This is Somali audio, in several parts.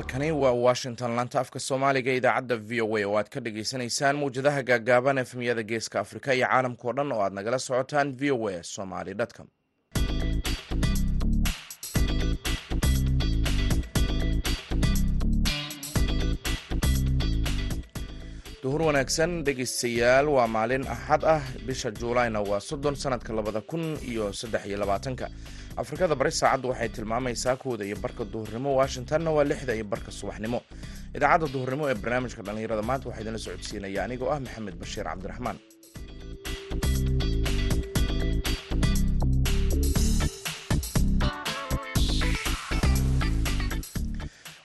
halkani waa washington. Laanta afka soomaaliga idaacadda v o a oo aad ka dhagaysanaysaan mawjadaha gaagaaban efemyada geeska afrika iyo caalamkao dhan oo aad nagala socotaan v o a somaly com. Duhur wanaagsan dhegeystayaal waa maalin axad ah. Bisha juulayna waa soddon sanadka labada kun iyo saddex iyo labaatanka afrikada bari saacaddu waxay tilmaamaysaa kooda iyo barka duhurnimo washingtonna waa lixda iyo barka subaxnimo. Idaacadda duhurnimo ee barnaamijka dhallinyarada maanta waxaa idinla socodsiinaya anigoo ah maxamed bashiir cabdiraxmaan.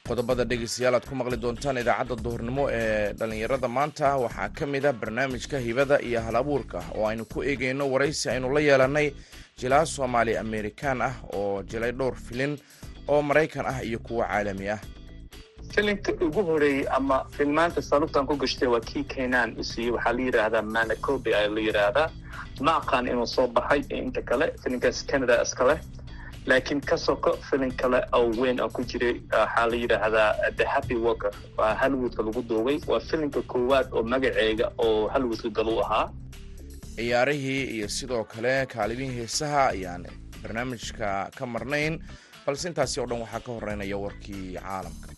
Qodobada dhegeystayaal aad ku maqli doontaan idaacadda duhurnimo ee dhallinyarada maanta waxaa ka mid a barnaamijka hibada iyo hal abuurka oo aynu ku eegeyno waraysi aynu la yeelanay jilaa soomaali amerikaan ah oo jilay dhowr filin oo maraykan ah iyo kuwo caalami ah. Filimka ugu horeeyey ama filmaanta salubtan ku gashtay waa kii kenaan isiiye waxaa la yidhaahdaa manacobi ayaa la yidhaahdaa ma aqaan inuu soo baxay inta kale filimkaas canada iska leh. Laakiin ka soko filin kale oo weyn oo ku jiray waxaa la yidhaahdaa the happy worker waa hollywoodka lagu duubay. Waa filimka koowaad oo magaceega oo hollywoodka galu ahaa ciyaarihii iyo sidoo kale kaalimihii heesaha ayaan barnaamijka ka marnayn balse intaasi oo dhan waxaa ka horeynaya warkii caalamka.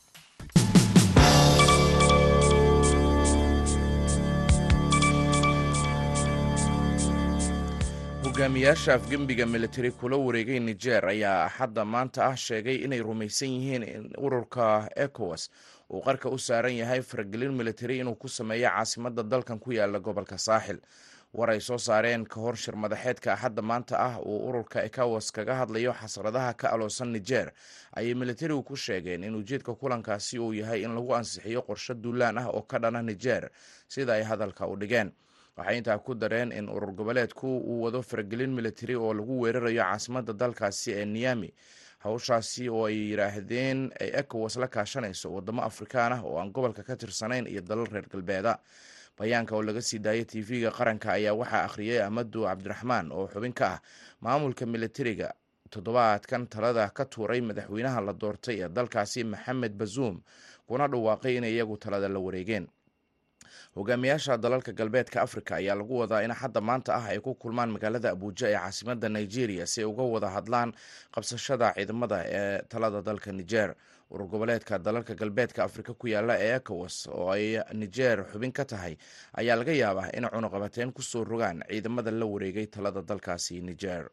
Hogaamiyaasha afgembiga militari kula wareegay niger ayaa axadda maanta ah sheegay inay rumaysan yihiin in ururka ecowas uu qarka u saaran yahay faragelin militari inuu ku sameeyo caasimadda dalkan ku yaalla gobolka saaxil war ay soo saareen ka hor shir madaxeedka axadda maanta ah uu ururka ecowas kaga hadlayo xasradaha ka aloosan niger. Ayay militarigu ku sheegeen in ujeedka kulankaasi uu yahay in lagu ansixiyo qorshe duulaan ah oo ka dhana niger sida ay hadalka u dhigeen. Waxay intaa ku dareen in urur goboleedku uu wado faragelin militari oo lagu weerarayo caasimadda dalkaasi ee niyami hawshaasi oo ay yidhaahdeen ay ecowas la kaashanayso wadamo afrikaan ah oo aan gobolka ka tirsanayn iyo dalal reer galbeeda bayaanka oo laga sii daayay tv-ga qaranka ayaa waxaa akhriyay amadu cabdiraxmaan oo xubin ka ah maamulka militariga toddobaadkan talada ka tuuray madaxweynaha la doortay ee dalkaasi maxamed bazuum kuna dhawaaqay inay iyagu talada la wareegeen hogaamiyaasha dalalka galbeedka africa ayaa lagu wadaa in xadda maanta ah ay ku kulmaan magaalada abuuja ee caasimada nigeria si ay uga wada hadlaan qabsashada ciidamada ee talada dalka niger. Urur goboleedka dalalka galbeedka afrika ku yaalla ee ecowas oo ay niger xubin ka tahay ayaa laga yaabaa in cunuqabateyn ku soo rogaan ciidamada la wareegay talada dalkaasi niger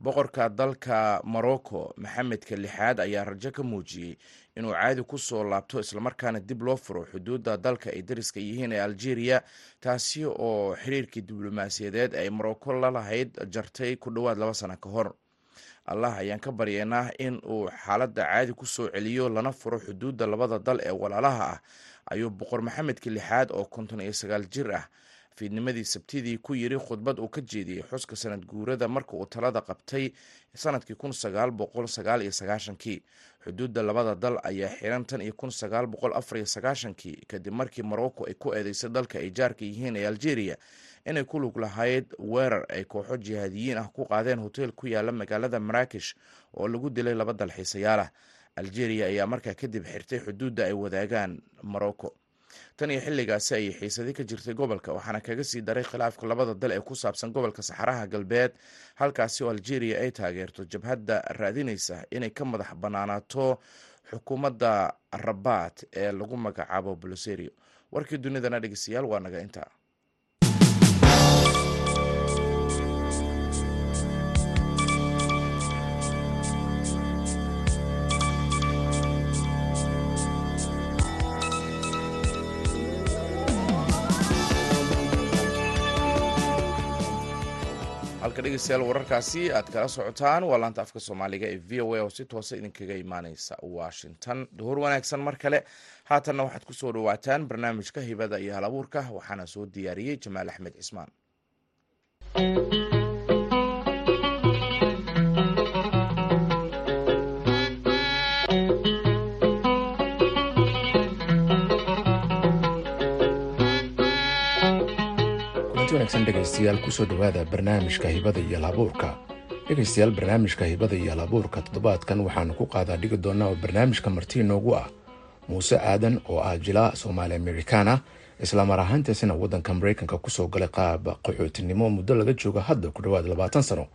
boqorka dalka morocco maxamedka lixaad ayaa rajo ka muujiyey inuu caadi ku soo laabto islamarkaana dib loo furo xuduudda dalka ay dariska yihiin ee algeria taasi oo xiriirkii diblomaasiyadeed ay morocco la lahayd jartay ku dhowaad laba sano ka hor. Allah ayaan ka baryeynaa in uu xaaladda caadi ku soo celiyo lana furo xuduudda labada dal ee walaalaha ah ayuu boqor maxamedka lixaad oo konton iyo sagaal jir ah fiidnimadii sabtidii ku yiri khudbad uu ka jeediyey xuska sanad guurada marka uu talada qabtay sannadkii kun sagaal boqol sagaal iyo sagaashankii. Xuduudda labada dal ayaa xiran tan iyo kun sagaal boqol afar iyo sagaashankii kadib markii morocco ay ku eedeysay dalka ay jaarka yihiin ee algeria inay ku lug lahayd weerar ay kooxo jihaadiyiin ah ku qaadeen hoteel ku yaalla magaalada maraakish oo lagu dilay laba dalxiisayaal ah. Algeria ayaa markaa kadib xirtay xuduudda ay wadaagaan morocco tan iyo xilligaasi ayay xiisadi ka jirtay gobolka waxaana kaga sii daray khilaafka labada dal ee ku saabsan gobolka saxaraha galbeed halkaasi oo algeria ay taageerto jabhadda raadinaysa inay ka madax bannaanaato xukuumadda rabaat ee lagu magacaabo boloserio warkii dunidana dhegeystayaal waa naga intaa halka dhegeystayaal wararkaasi. Aad kala socotaan. Waa laanta afka soomaaliga ee v o a oo si toosa idinkaga imaaneysa washington. Duhur wanaagsan mar kale. Haatanna waxaad ku soo dhawaataan barnaamijka hibada iyo hal abuurka waxaana soo diyaariyey jamaal axmed cismaan kulanti wanaagsan dhegaystayaal ku soo dhowaada barnaamijka hibada iyo halabuurka dhegaystayaal barnaamijka hibada iyo alabuurka toddobaadkan waxaanu ku qaadaa dhigi doonaa oo barnaamijka marti inoogu ah. Muuse aadan oo ah jilaa soomaali amerikaan ah islamar ahaantiisina waddanka maraykanka ku soo galay qaab qaxootinimo muddo laga joogo hadda ku dhowaad labaatan sano.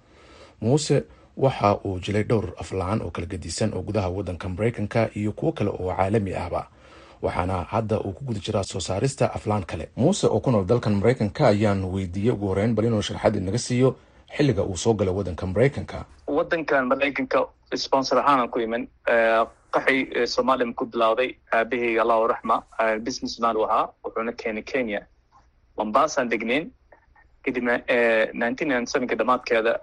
Muuse waxa uu jilay dhowr aflaan oo kala gedisan oo gudaha waddanka maraykanka iyo kuwo kale oo caalami ahba waxaana hadda uu ku guda jiraa soo saarista aflaan kale. Muuse oo ku nool dalkan maraykanka ayaan weydiiyey ugu horeyn bal inuu sharxad inaga siiyo xilliga uu soo galay waddanka maraykanka waddankan maraykanka sponsor ahaan ku iman. Qaxi soomaaliya ku bilowday aabaheyga allahu raxma. Businessman u ahaa wuxuuna keenay kenya. Mombasaan degneyn kadibna nineteen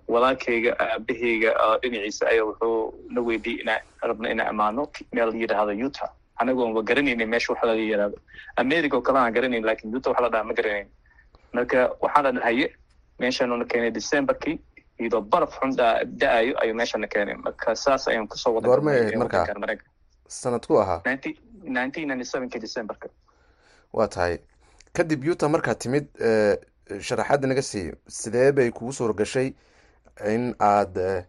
walaalkayga aabaheyga dhinaciisa ayaa wuxuu na weydiiyey inaa rabna inaa amaano meel la yidhaahdo utah anagoon wa garanayna meesha waxa laga yidhaahdo america oo kale aan garanayn laakiin waxa la dhaha ma garanayn. Marka waxaana dhahaye meeshaanuna keenay decemberkii iyadoo baraf xun da'ayo ayuu meeshana keenay. Marka saas ayaan ku soo wada goormay marka sanadku ahaa? Decemberka waa tahay. Kadib utah markaad timid sharaxaadda naga siiyo. Sidee bay kugu suura gashay in aad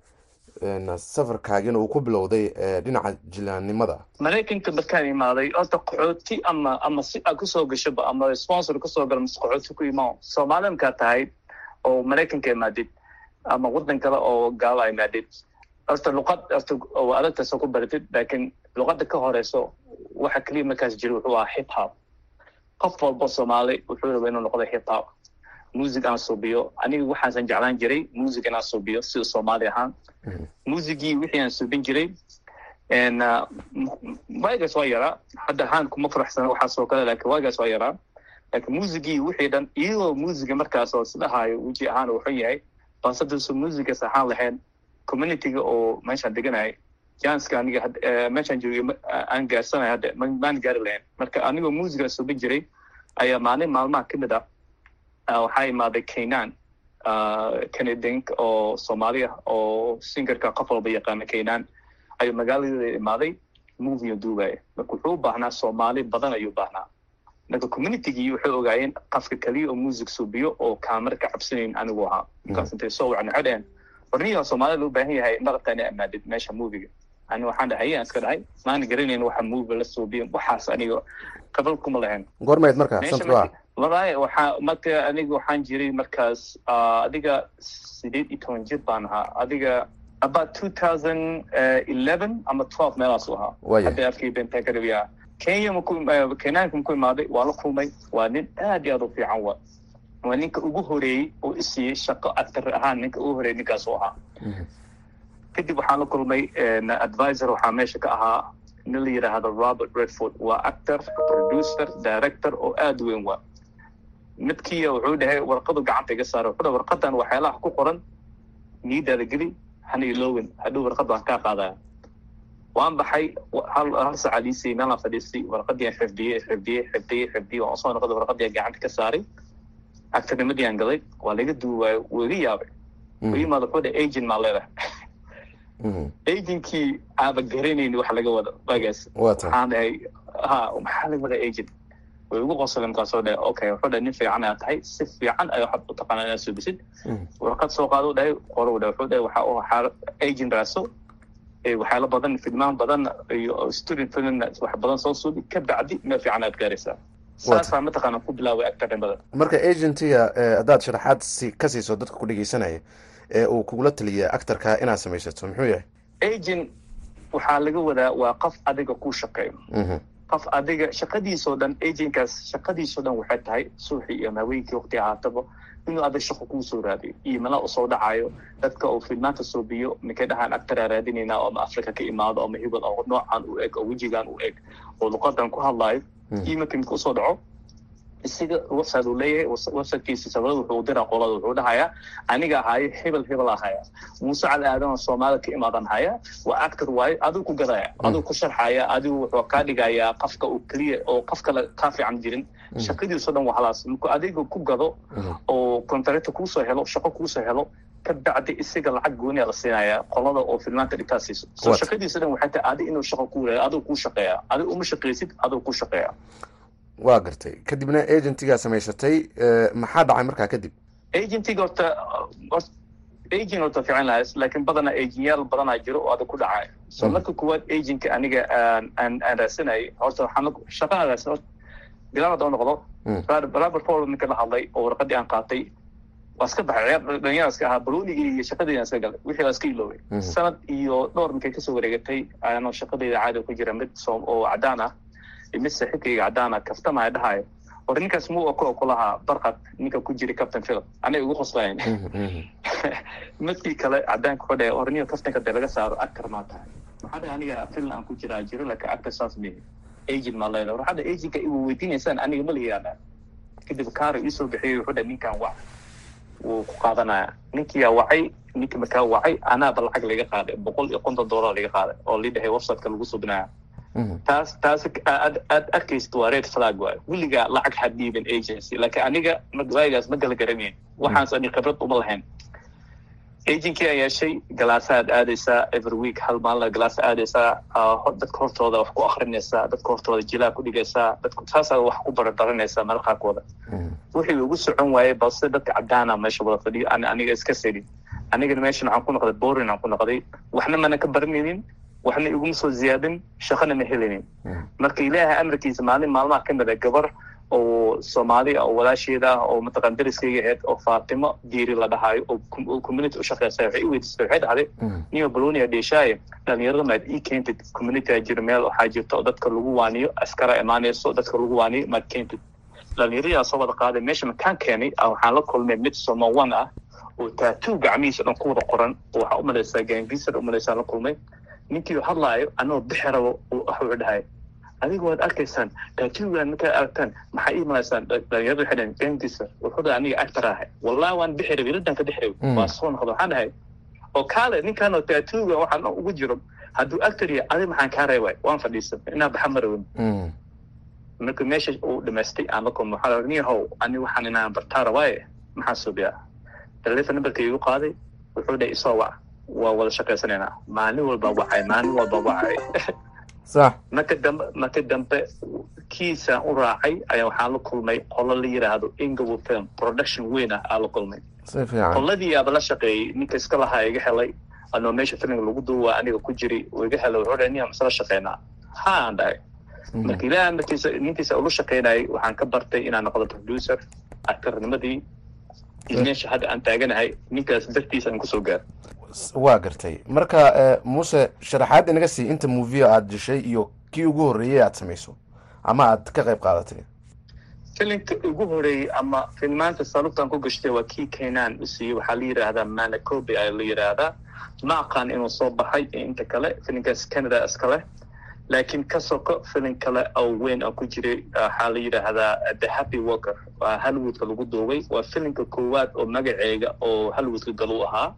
safarkaagina uu ku bilowday dhinaca jilaannimada. Maraykanka markaan imaaday horta qaxooti ama ama si aad ku soo gashoba ama sponsor ku soo galo mise qaxooti ku imaan. Soomaali markaa tahay oo maraykanka imaadid ama waddan kale oo gaala imaadid. Horta luqad horta oo adagtaasoo ku baratid laakiin luqadda ka horeyso waxa keliya markaas jira wuxuu ahaa hip hop. Qof walba soomaali wuxuu raba inuu noqdo hip hop music aan suubiyo aniga waxaasan jeclaan jiray music inaan suubiyo sida soomaali ahaan. Musigii wixii aan suubin jiray waagaas waa yaraa hadda ahaan kuma faraxsana waxaasoo kale laakiin waagaas waa yaraa laakiin musigii wixii dhan iyadoo musiga markaas oo isdhahaayo weji ahaan uu xun yahay balse haddaysu musigas ahaan lahayn communityga oo meeshaan deganayay janska aniga meeshaan joogay aan gaarsanay hadda maan gaari lahayn. Marka anigoo musiga suubin jiray ayaa maalin maalmaha ka mid ah waxaa imaaday kaynan canadiank oo soomaali ah oo singerka qof walba yaqaana kaynan ayuu magaaladeeda imaaday movie duubaya marka wuxuu u baahnaa soomaali badan ayuu baahnaa. Marka communitygii waxay ogaayeen qafka keliya oo music suubiyo oo kaamara ka cabsanayn anigu ahaa. Markaas intay soo wacna soomaalida u baahan yahay marabta ina amaadid meesha moviga ani waxaan dhahay ayaan iska dhahay maana garanayn waxa movie la suubiyo waxaas aniga qabal kuma lahayn. Goormayd marka ah walahi waxaa marka aniga waxaan jiray markaas adiga sideed iyo toban jir baan ahaa. Adiga about two thousand eleven ama twelve meelaas u ahaa. Hadda afkii rabiyaa kenya maku kenyaanka maku imaaday waa la kulmay. Waa nin aad iyo aad u fiican wa. Waa ninka ugu horeeyey oo isiiyey shaqo actor ahaan ninka ugu horeeyey ninkaas u ahaa. Kadib waxaan la kulmay advisor waxaa meesha ka ahaa. Nin la yidhaahdo robert redford. Waa actor producer director oo aad weyn wa midkiiya wuxuu dhahay warqadu gacanta iga saara wuxuu warqadan waxyaalaha ku qoran niidaada geli hana ilowin hadhow warqad waan kaa qaadaya. Waan baxay hal saca liisay meelaan fadhiistay warqadii aan xifdiyey xifdiyey xifdiyey xifdiyey waan soo noqday warqadii aan gacanta ka saaray. Actornimadii aan galay waa laga duuwaayo wuu iga yaabay. Wuu yimaada wuxuu dhahay agent maa leedahay. Agentkii aaba garanayni wax laga wado waagaas waxaan dhahay ha maxaa laga wada agent way ugu qosoleen markaasoo dhahay okay wuxuu dhahay nin fiican aad tahay si fiican ayaa waxaad u taqaanaa inaad suubisid warqad soo qaado dhahay qorow dhahay wuxuu dhahay waxa u agent raaso waxyaalo badan filmaan badan iyo student film wax badan soo suubi ka bacdi meel fiican aad gaaraysaa saasaa mataqaana ku bilaaway marka agentiga haddaad sharaxaad si ka siiso dadka ku dhegeysanaya ee uu kugula taliya actorka inaad samaysato muxuu yahay agent waxaa laga wadaa waa qof adiga ku shaqeeyo qof adiga shaqadiisoo dhan agentkaas shaqadiisoo dhan waxay tahay suuxii iyo haweenkii waqti ahaataba inuu adag shaqo kuu soo raadiyo iyo mala u soo dhacayo dadka uu filmaanta soobiyo mikay dhahaan actoraa raadinayna oo ama africa ka imaado ama hibal oo noocan u eg oo wejigan u eg oo luqadan ku hadlaayo iyo markii midka u soo dhaco isaga website uu leeyahay websitekiisa sabada wuxuu diraa qolada wuxuu dhahayaa aniga ahaayo hebel hebel ahaya. Muuse cali aadan oo soomaalida ka imaadan haya waa actor waayo adigu ku gadaya adigu ku sharxaya adigu wuxuu kaa dhigayaa qafka uu keliya oo qof kale kaa fiican jirin. Shaqadiisoo dhan waa halaas markuu adiga ku gado oo contractor kuusoo helo shaqo kuusoo helo ka bacdi isaga lacag gooniya la siinaya qolada oo filmaanta dhigtaa siiso. So shaqadiisa dhan waxay tahay adi inuu shaqo ku leeya adigu kuu shaqeeya adigu uma shaqeysid adigu kuu shaqeeya waa gartay. Kadibna agentigaa samaysatay maxaa dhacay markaa kadib? Agentiga horta aging horta fiican laakiin badanaa agingyaal badanaa jiro oo adag ku dhacay. So marka kuwaad aginka aniga aan aan raasanayay horta waxaan shaqadaas bilaabad oo noqdo. Robert paul ninka la hadlay oo warqadii aan qaatay waa iska baxay. Dhalinyara iska ahaa baloonigii iyo shaqadeyda iska galay. Wixii waa iska iloobay. Sanad iyo dhowr markay ka soo wareegatay ayaanoo shaqadeyda caadi ku jira mid oo cadaan ah saaxiibkayga cadaan ah kaftamaya dhahayo hore ninkaas muu oko kulahaa barqad ninka ku jira captain philip. Anay ugu qoslayn midkii kale cadaanka ku dhaya hore ninka kaftanka dee laga saaro actor maa tahay. Maxaa dhahay aniga film aan ku jiraa jiro laakiin actor saas mihi agent maa leedahay. War hadda agentka igu weydiinaysaan aniga ma layaana kadib kaaro iisoo bixiyay wuxuu dhahay ninkan wac. Wuu ku qaadanaya ninkiyaa wacay ninkii markaa wacay anaaba lacag laga qaaday boqol iyo konton dollar laga qaaday oo lii dhahay websiteka lagu subinaya taas taas aad aad arkaysid waa red flag waayo weligaa lacag ha dhiibin agency laakiin aniga waagaas ma gala garanayn waxaans ani khibrad uma lahayn. Agentkii aan yeeshay galaasaad aadaysaa every week hal maalina galaasa aadaysaa dadka hortooda wax ku akrinaysaa dadka hortooda jilaa ku dhigaysaa dadka saasaad wax ku barbaranaysaa meel qaarkooda wixii ugu socon waayey balse dadka cadaana meesha wada fadhiyo. Aniga iska sedi anigana meeshan waxaan ku noqday borin aan ku noqday. Waxna mana ka baranaynin waxna iguma soo ziyaadin shaqana ma helinin. Marka ilaahay amarkiisa maalin maalmaha ka mida gabar oo soomaali oo walaasheeda ah oo mataqan dariskayga ahayd oo faatimo diiri la dhahaayo oo community u shaqeysa waxay i weydiistay waxay dhahday niyo balonia dheeshaaye dhalinyarada maad ii keentid? Community jiro meel waxaa jirta oo dadka lagu waaniyo askara imaanayso dadka lagu waaniyo maad keentid. Dhalinyaradaa soo wada qaaday meesha makaan keenay? Waxaan la kulmay mid somawan ah oo tatuu gacmihiisa dhan ku wada qoran oo waxaa umalaysaa gangisar umalaysaa la kulmay ninkii hadlaayo anoo bixi rabo waxuu dhahay. Adiga waad arkaysaan taatuugan markaad aragtaan maxaa ii malaysaan dhalinyarada waxay dhahan gangisar wuxuu dhahay aniga actor ahay. Wallahi waan bixi rabay ka bixi rabay waa soo noqda waxaan dhahay oo kaale ninkanoo taatuuga waxaan ugu jiro hadduu actor yahay adi maxaan kaa reebay waan fadhiisan inaa baxa ma rabin. Marka meesha uu dhamaystay aan la kulmo waxaa niyahow ani waxaan inaan bartaa rabaaye maxaa suubiyaa telefon numberka igu qaaday wuxuu dhahay isoo wac waa wada shaqaysanaynaa maalin walba wacay maalin walba wacay. Sax. Marka dambe marka dambe kiisaan u raacay ayaa waxaan la kulmay qolo la yidhaahdo inglewood film production weyn ah aa la kulmay. Qoladii aaba la shaqeeyey ninka iska lahaa iga helay anoo meesha filimka lagu duuwa aniga ku jiray oo iga helay wuxuu dhahay ninaan isla shaqeynaa. Ha aan dhahay marka ilaaha markiisa ninkiisa ula shaqeynayay waxaan ka bartay inaan noqdo producer actornimadii. Iyo meesha hadda aan taaganahay ninkaas dartiisa aan ku soo gaar waa gartay. Marka muuse sharaxaad inaga sii inta movia aada dishay iyo kii ugu horreeyey aad samayso ama aad ka qayb qaadatay? Filimka ugu horeeyey ama filmaanta salubtaan ku gashtay waa kii kenaan u siiyey waxaa la yidhaahdaa manacobi ayaa la yidhaahdaa ma aqaan inuu soo baxay inta kale filimkaas canada iskale laakiin ka soko filim kale oo weyn aan ku jiray waxaa la yidhaahdaa the happy worker waa hollywoodka lagu duubay. Waa filimka koowaad oo magaceega oo hollywoodka galu ahaa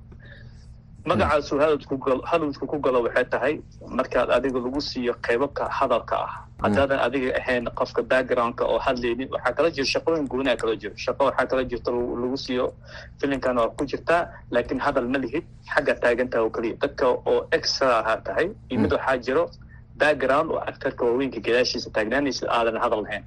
magacaasu hollywoodka ku galo waxay tahay markaad adiga lagu siiyo qaybabka hadalka ah. Haddaadan adiga ahayn qofka backgroundka oo hadlaynin waxaa kala jiro shaqooyin gooniha kala jiro. Shaqo waxaa kala jirta lagu siiyo filimkan waa ku jirtaa laakiin hadal ma lihid xagga taagantaha oo keliya dadka oo extra ahaa tahay iyo mid waxaa jiro background oo actorka waaweynka gadaashiisa taagnaanaysa aadan hadal lahayn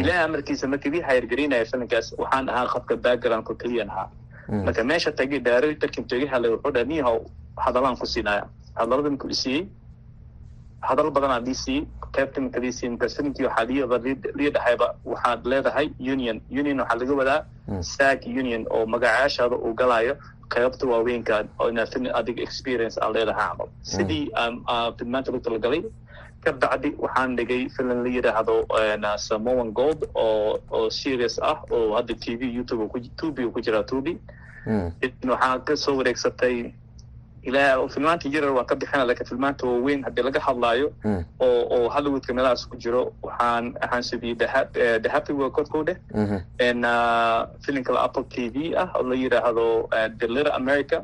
ilaah amarkiisa markii lii hayargelinaya filimkaas waxaan ahaa qofka backgroundka keliyan ahaa marka meesha tagay directorkin toga helay wuxuu dhaha niyahow hadalaan ku siinaya. Hadalada markuu isiiyey hadal badanaa siiyey qaybta markaas filimkii waxaa lii dhahayba waxaad leedahay union. Union waxaa laga wadaa sag union oo magacaashaada uu galaayo qaybta waaweynka inaad adiga experience aad leedahay camal. Sidii filmaanta lagu talagalay ka bacdi waxaan dhigay filim la yidhaahdo samoan gold oo oo serious ah oo hadda t v youtube tubi ku jiraa tubi. Waxaa ka soo wareegsatay ilaa filmaanta yarar waan ka bixina laakiin filmaanta waaweyn haddii laga hadlaayo oo oo hollywoodka meelahaas ku jiro waxaan waxaan subiyey the happy world ko dheh filimka la apple t v ah oo la yidhaahdo the little america.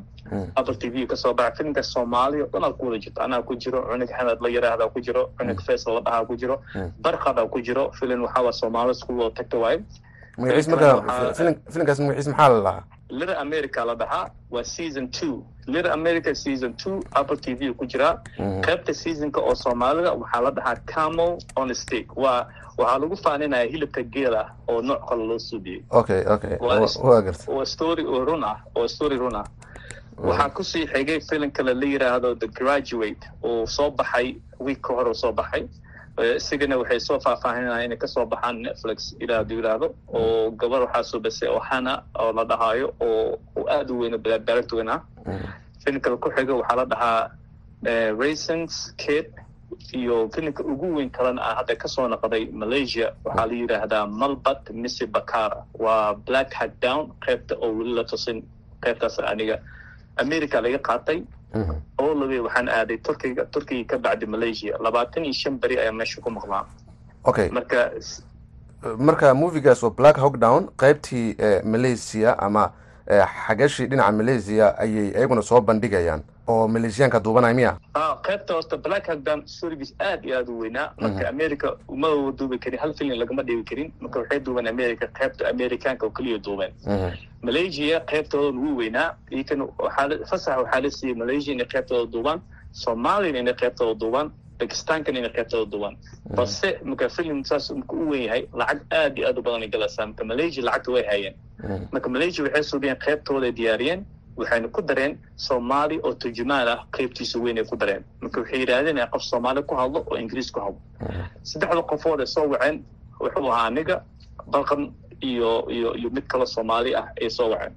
Apple t v ka soo baxa filimka soomaaliya o dhan aad ku wada jirto. Anaa ku jiro cunug xanad la yidhaahdaa ku jiro cunug faisal la dhahaa ku jiro barqada ku jiro. Filim waxaa soomaali isku wada tagta waaye magaciis marka filimkaas magaciis maxaa la lahaa. Little america la dhahaa waa season two. Little america season two apple t v ku jiraa qaybta seasonka oo soomaalida waxaa la dhahaa camel on stick. Waa waxaa lagu faaninaya hilibka geela oo nooc kale loo suubiyey okay okay. Waa waa story oo run ah oo story run ah. Waxaa ku sii xigay filim kale la yiraahdo the graduate uu soo baxay week ka hore soo baxay isigana waxay soo faahfaahinaya inay ka soo baxaan netflix ilaa haduu yiraahdo oo gabar waxaa soo basay ohana oo la dhahaayo oo aada u weyn direct weyn ah. Filimkale ku xiga waxaa la dhahaa raisons kid iyo filimka ugu weyn kalena ah hadda ka soo noqday malaysia waxaa la yidhaahdaa malbat missy bakara. Waa black hat down qaybta oo weli la tusin qaybtaas aniga. America laga qaatay oo labe waxaan aaday turkiga turkiga ka bacdi malaysia. Labaatan iyo shan beri ayaa meesha ku maqlaa. Okay. Marka marka movigaas oo black hawk down qaybtii malaysia ama xagashii dhinaca malaysia ayay iyaguna soo bandhigayaan oo maleeshiyaanka duubanaya miya? Qaybta horta black hagdan storigiis aad iyo aada u weynaa. Marka america uma duubi karin hal filin lagama dhigi karin. Marka waxay duubeen america qaybta americaanka oo keliya duubeen malaysia qaybtooda ugu weynaa. Iyakan fasax waxaa la siiyey malaysia inay qaybtooda duubaan. Somalian inay qaybtooda duubaan. Bakistaankan inay qaybtooda duubaan. Balse marka filim saas marka u wen yahay lacag aad iyo aad u badan ay galaysaa. Marka malaysia lacagta way hayeen. Marka malaysia waxay suubiyeen qaybtooda ay diyaariyeen waxayna ku dareen soomaali oo turjumaan ah qaybtiisa weyn ay ku dareen. Marka waxay yidhaahdeen qof soomaali ku hadlo oo ingiriis ku hadlo. Saddexda qofood ay soo waceen wuxuu ahaa aniga balqan iyo iyo iyo mid kale soomaali ah ay soo waceen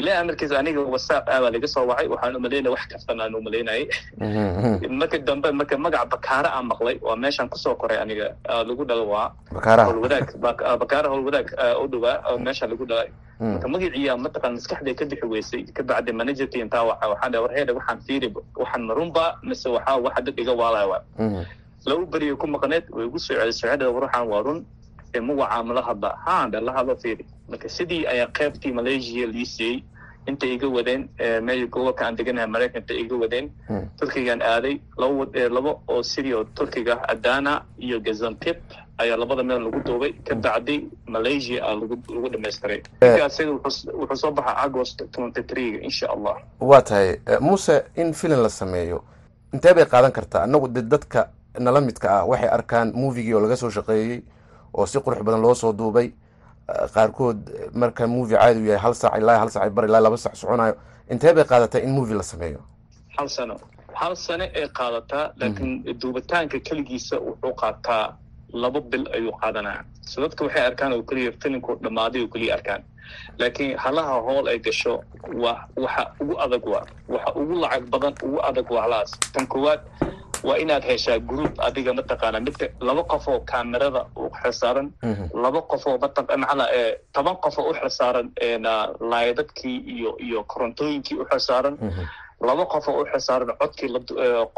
ilaa amarkiisa aniga whatsapp ah baa laga soo wacay waxaan u malaynaya wax kastan aan umalaynayay marka dambe marka magaca bakaara aan maqlay waa meeshaan ku soo koray aniga. Lagu dhalo waa howlwadaag bakaara howlwadaag u dhawaa meesha lagu dhalay. Marka magaciiya mataqaan maskaxday ka bixi weysay ka bacdi managerka intaa waxa waxaan dhahay warheeda waxaan fiiri waxaan marunba mise waxaa waxa dad iga waalaya waa laba beriyo ku maqneed way igu soo dhahay ruuxaan waa run ee magacaa mala hadla haan dhe la hadlo fiiri. Marka sidii ayaa qaybtii malaysia lii siiyey intay iga wadeen meel gobolka aan deganahay maraykanka iga wadeen turkigaan aaday laba oo sidii oo turkiga adana iyo gazantip ayaa labada meel lagu duubay ka bacdi malaysia a lagu dhamaystiray isaga wuxuu soo baxa agost twenty three insha allah. Waa tahay muuse in filim la sameeyo intee bay qaadan kartaa? Annagu de dadka nala midka ah waxay arkaan movigii oo laga soo shaqeeyey oo si qurux badan loo soo duubay. Qaarkood marka movie caadi u yahay hal saac ilaa hal saac bar ilaa laba saac soconayo intee bay qaadataa in movie la sameeyo? Hal sano. Hal sano ay qaadataa laakiin duubitaanka keligiisa wuxuu qaataa laba bil ayuu qaadanaya so dadka waxay arkaan oo keliya filimku dhammaaday oo keliya arkaan. Laakiin halaha hool ay gasho waa waxa ugu adag waa waxa ugu lacag badan ugu adag waa halahaas. Tan koowaad waa inaad heshaa group adiga mataqaana midka laba qof oo kaamerada u xilsaaran laba qof oo mataa macnaa toban qof oo u xilsaaran laydadkii iyo iyo korontooyinkii u xilsaaran laba qof oo u xilsaaran codkii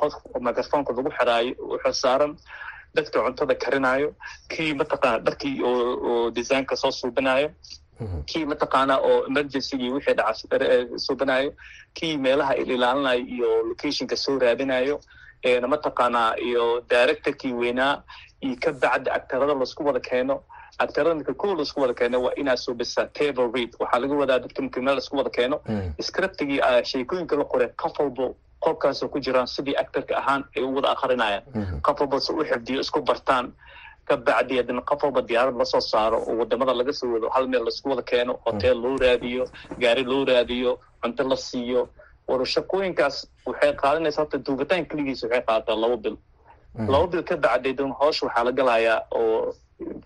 qof microfonka lagu xiraayo u xilsaaran dadka cuntada karinaayo kii mataqaana dharkii oo designka soo suubinayo kii mataqaana oo emergencygii wixii dhaca suubinayo kii meelaha ilaalinayo iyo locationka soo raadinayo mataqaanaa iyo directorkii weynaa iyo ka bacdi actarada la isku wada keeno. Actarada marka ko la isku wada keeno waa inaad soo bisaa table read. Waxaa laga wadaa dadka marka meel la isku wada keeno. Scriptigii sheekooyinka la qoray qof walbo qobkaasoo ku jiraan sidii actorka ahaan ay u wada akrinayaan qof walba se u xifdiyo isku bartaan. Ka bacdi haddana qof walba diyaarad la soo saaro oo waddamada laga soo wado hal meel la isku wada keeno hotel loo raadiyo gaari loo raadiyo cunto la siiyo war shaqooyinkaas waxay qaadanaysa horta duubitaan keligiisa waxay qaadataa laba bil. Laba bil ka bacday dan hoosha waxaa la galayaa oo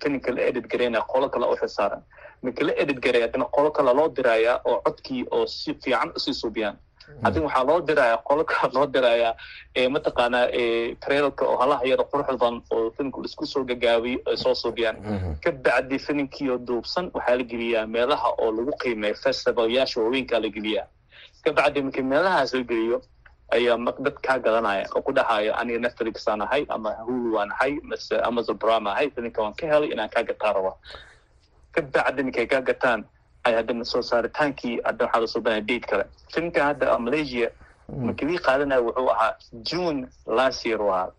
filimka la edit gareynaya qolo kale u xilsaaran marka la edit gareey haddana qolo kale loo dirayaa oo codkii oo si fiican u sii suubiyaan. Haddana waxaa loo dirayaa qolo kale loo dirayaa mataqaanaa trailka oo halaha yaro quruxda badan oo filimka isku soo gagaabiyo ay soo suubiyaan. Ka bacdi filimkii oo duubsan waxaa la geliyaa meelaha oo lagu qiimeeyo festivalyaasha waaweynkaa la geliyaa kabacdi markii meelahaas la geliyo ayaa dad kaa gadanaya oo ku dhahayo aniga netflix aan ahay ama hulu waan ahay mase amazon prime ahay filimka waan ka helay inaan kaa gataa raba kabacdi markay kaa gataan ay haddana soo saaritaankii hadda waxaa la soo banaya date kale. Filimka hadda malaysia markii wii qaadanaya wuxuu ahaa june last year u ahaa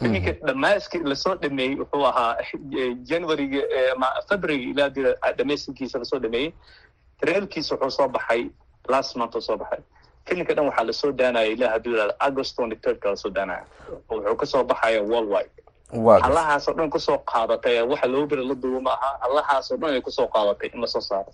filimka dhamaaskii la soo dhameeyey wuxuu ahaa januaryga february ilaa dhamaystankiisa la soo dhameeyey trailkiisa wuxuu soo baxay last month soo baxay. Filimka dhan waxaa la soo daanaya ilaa hadduu yihahdo august twenty third ka la soo daanaya oo wuxuu ka soo baxaya worldwide. Halahaasoo dhan ku soo qaadatay waxa loo bira la duubo ma aha halahaasoo dhan ay ku soo qaadatay in la soo saaro.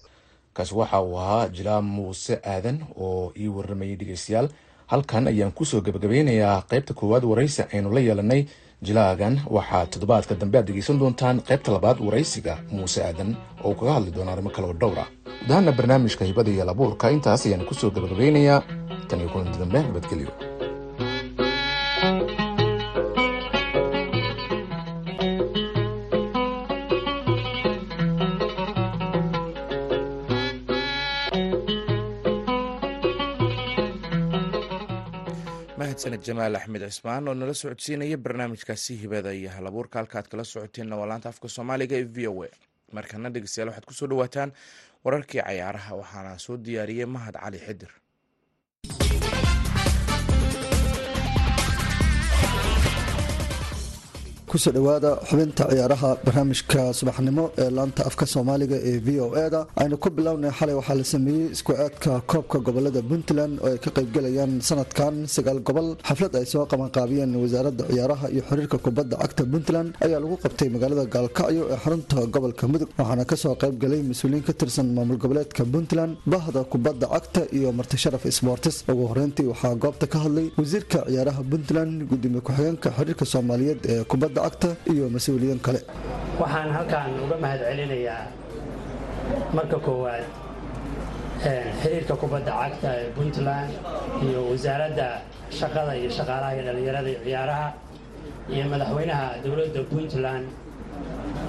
Kaasi waxa uu ahaa jilaa muuse aadan oo ii waramayay dhegeystayaal. Halkan ayaan ku soo gebagabeynayaa qaybta koowaad waraysi aynu la yeelanay jilaagan waxaa toddobaadka dambe aad dhegeysan doontaan qaybta labaad waraysiga muuse aadan oo uu kaga hadli doono arrimo kale oo dhowra gudahaana barnaamijka hibada iyo labuurka intaas ayaan ku soo gebagabeynayaa tan iyo kulanti dambe nabadgelyo mahadsaned jamaal axmed cismaan oo nala socodsiinaya barnaamijkaasi hibada iyo halabuurka. Halka aad kala socoteenna waa laanta afka soomaaliga ee v o a. Markana dhegeystayaal waxaad ku soo dhawaataan wararkii cayaaraha waxaana soo diyaariyey mahad cali xidir ku soo dhowaada xubinta ciyaaraha barnaamijka subaxnimo ee laanta afka soomaaliga ee v o eda aynu ku bilownay xalay waxaa la sameeyey isku aadka koobka gobollada puntland oo ay ka qaybgalayaan sanadkan sagaal gobol. Xaflad ay soo qabanqaabiyeen wasaaradda ciyaaraha iyo xiriirka kubadda cagta puntland ayaa lagu qabtay magaalada gaalkacyo ee xarunta gobolka mudug. Waxaana ka soo qaybgalay mas'uuliyiin ka tirsan maamul goboleedka puntland bahda kubadda cagta iyo martisharaf sports. Ugu horeyntii waxaa goobta ka hadlay wasiirka ciyaaraha puntland gudoomiye ku-xigeenka xiriirka soomaaliyeed ee kubadda iyo mas'uuliyiin kale. Waxaan halkan uga mahad celinayaa marka koowaad xiriirka kubadda cagta ee puntland iyo wasaaradda shaqada iyo shaqaalaha iyo dhallinyarada iyo ciyaaraha iyo madaxweynaha dowladda puntland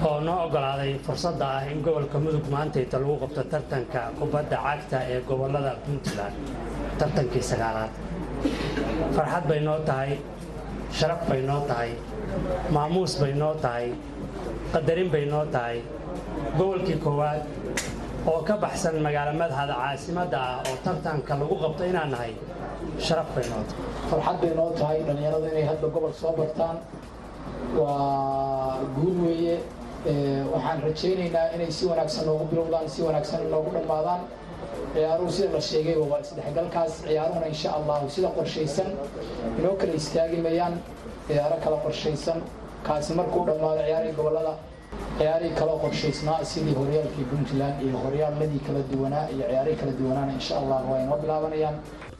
oo noo oggolaaday fursadda ah in gobolka mudug maantayta lagu qabto tartanka kubadda cagta ee gobollada puntland tartankii sagaalaad. Farxad bay noo tahay sharaf bay noo tahay maamuus bay noo tahay qadarin bay noo tahay gobolkii koowaad oo ka baxsan magaalo madhada caasimadda ah oo tartanka lagu qabto inaan nahay sharaf bay noo tahay farxad bay noo tahay dhallinyaradu inay hadda gobol soo bartaan waa guul weeye waxaan rajaynaynaa inay si wanaagsan noogu bilowdaan si wanaagsan noogu dhammaadaan ciyaaruhu sida la sheegayba waa isdhexgalkaas ciyaaruhuna insha allahu sida qorshaysan. Inoo kala istaagi mayaan ciyaaro kala qorshaysan. Kaasi markuu dhammaado ciyaarihii gobollada ciyaarihii kaloo qorshaysnaa sidii horyaalkii puntland iyo horyaaladii kala duwanaa iyo ciyaarihii kala duwanaana insha allah waa inoo bilaabanayaan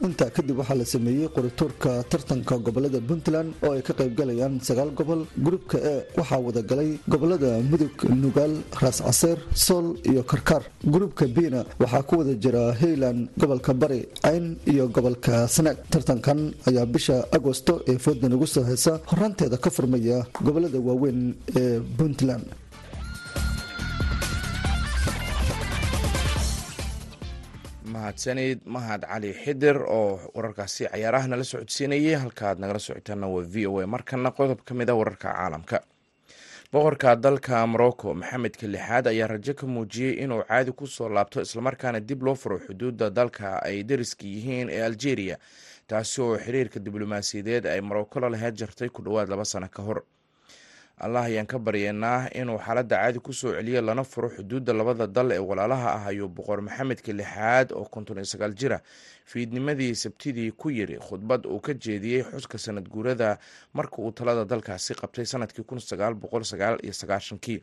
intaa kadib waxaa la sameeyey qorituurka tartanka gobollada puntland oo ay ka qaybgalayaan sagaal gobol gruubka e waxaa wadagalay gobollada mudug nugaal raas caseer sool iyo karkaar. Gruubka bina waxaa ku wada jira hayland gobolka bari cayn iyo gobolka sanaag tartankan ayaa bisha agosto ee foodan ugu soo heysa horaanteeda ka furmaya gobollada waaweyn ee puntland mahadsanid mahad cali xidir oo wararkaasi cayaaraha nala socodsiinayay. Halkaaad nagala socotaana waa v o a markana qodob ka mid a wararka caalamka. Boqorka dalka morocco maxamedka lixaad ayaa rajo ka muujiyey inuu caadi ku soo laabto islamarkaana dib loo furo xuduudda dalka ay dariska yihiin ee algeria taasi oo xiriirka diblomaasiyadeed ay morocco la laheyd jartay ku dhowaad laba sano ka hor allah ayaan ka baryeynaa inuu xaaladda caadi ku soo celiyo lana furo xuduudda labada dal ee walaalaha ah ayuu boqor maxamedka lixaad oo konton iyo sagaal jira fiidnimadii sabtidii ku yiri khudbad uu ka jeediyey xuska sanad guurada marka uu talada dalkaasi qabtay sannadkii kun sagaal boqol sagaal iyo sagaashankii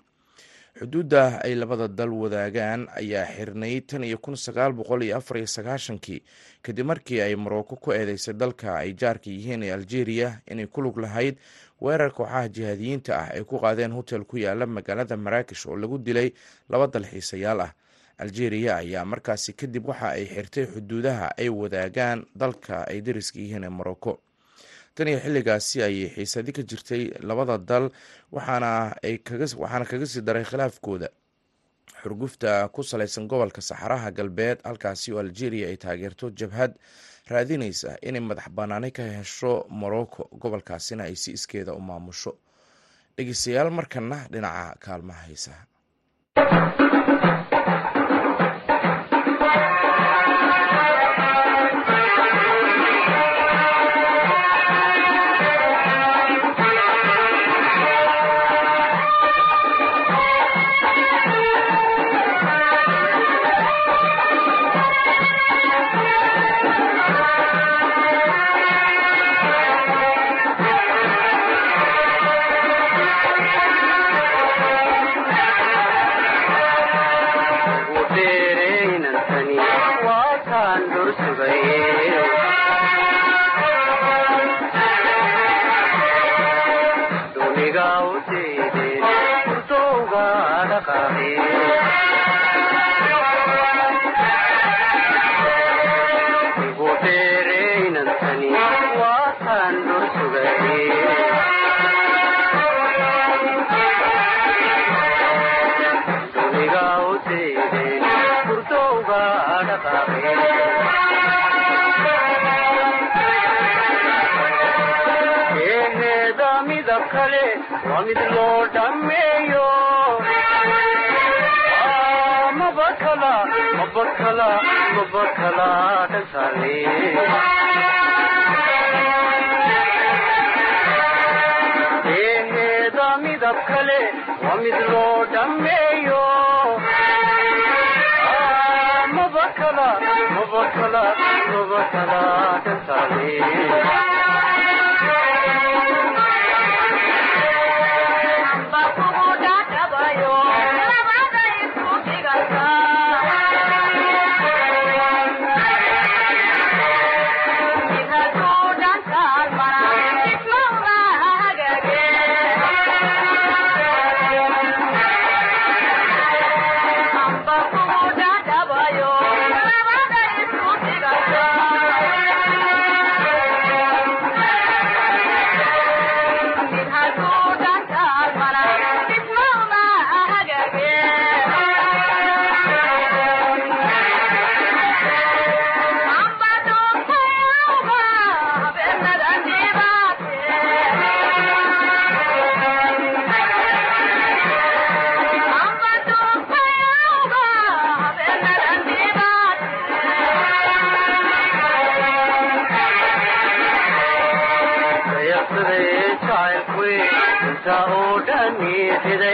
xuduudda ay labada dal wadaagaan ayaa xirnay tan iyo kun sagaal boqol iyo afar iyo sagaashankii kadib markii ay morocco ku eedeysay dalka ay jaarka yihiin ee algeria inay ku lug lahayd weerar kooxaha jihaadiyiinta ah ay ku qaadeen hotel ku yaalla magaalada maraakish oo lagu dilay laba dalxiisayaal ah. Algeria ayaa markaasi kadib waxa ay xirtay xuduudaha ay wadaagaan dalka ay dariska yihiin ee morocco tan iyo xilligaasi ayay xiisadi ka jirtay labada dal waxaana kaga sii daray khilaafkooda. Xurgufta ku salaysan gobolka saxaraha galbeed halkaasi oo algeria ay taageerto jabhad raadinaysa inay madax banaani ka hesho morocco gobolkaasina ay si iskeeda u maamusho. Dhegeystayaal markana dhinaca kaalmaha mid loo mabakala mabakala dhantaale eheeda midab kale waa mid loo dhammeeyo mabakala mabakala mabakala dhantaale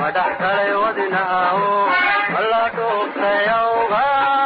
madax kale wadinahawo mala dhuuftayawga mala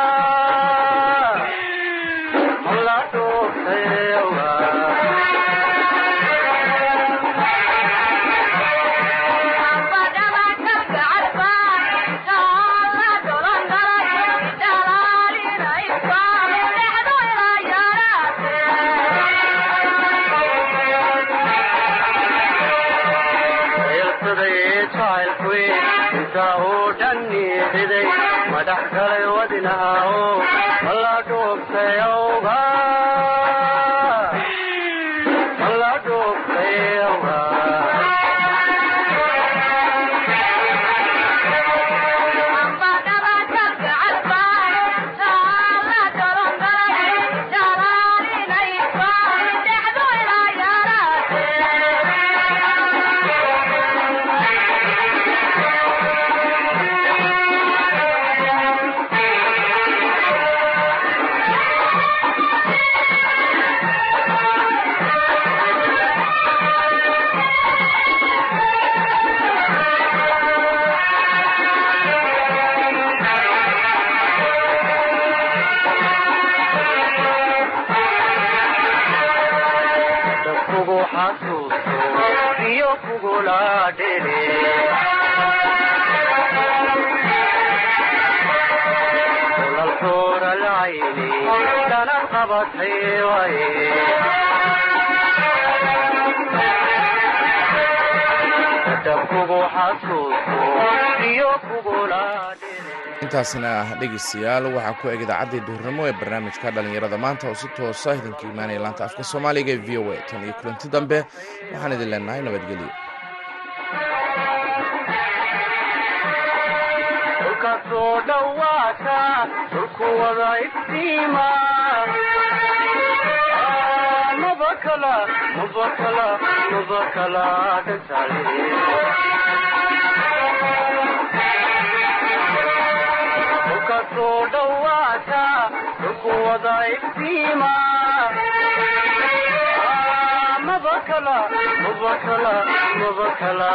intaasna dhegeystayaal waxaa ku eg idaacaddii duhurnimo ee barnaamijka dhallinyarada. Maanta oo si toosa idinka imaanaya laanta afka soomaaliga ee v o a tan iyo kulanti dambe. Waxaan idin leenahay nabadgelyo ka soo dhawaata dhulku wada iftiima mabakala mabakala mabakala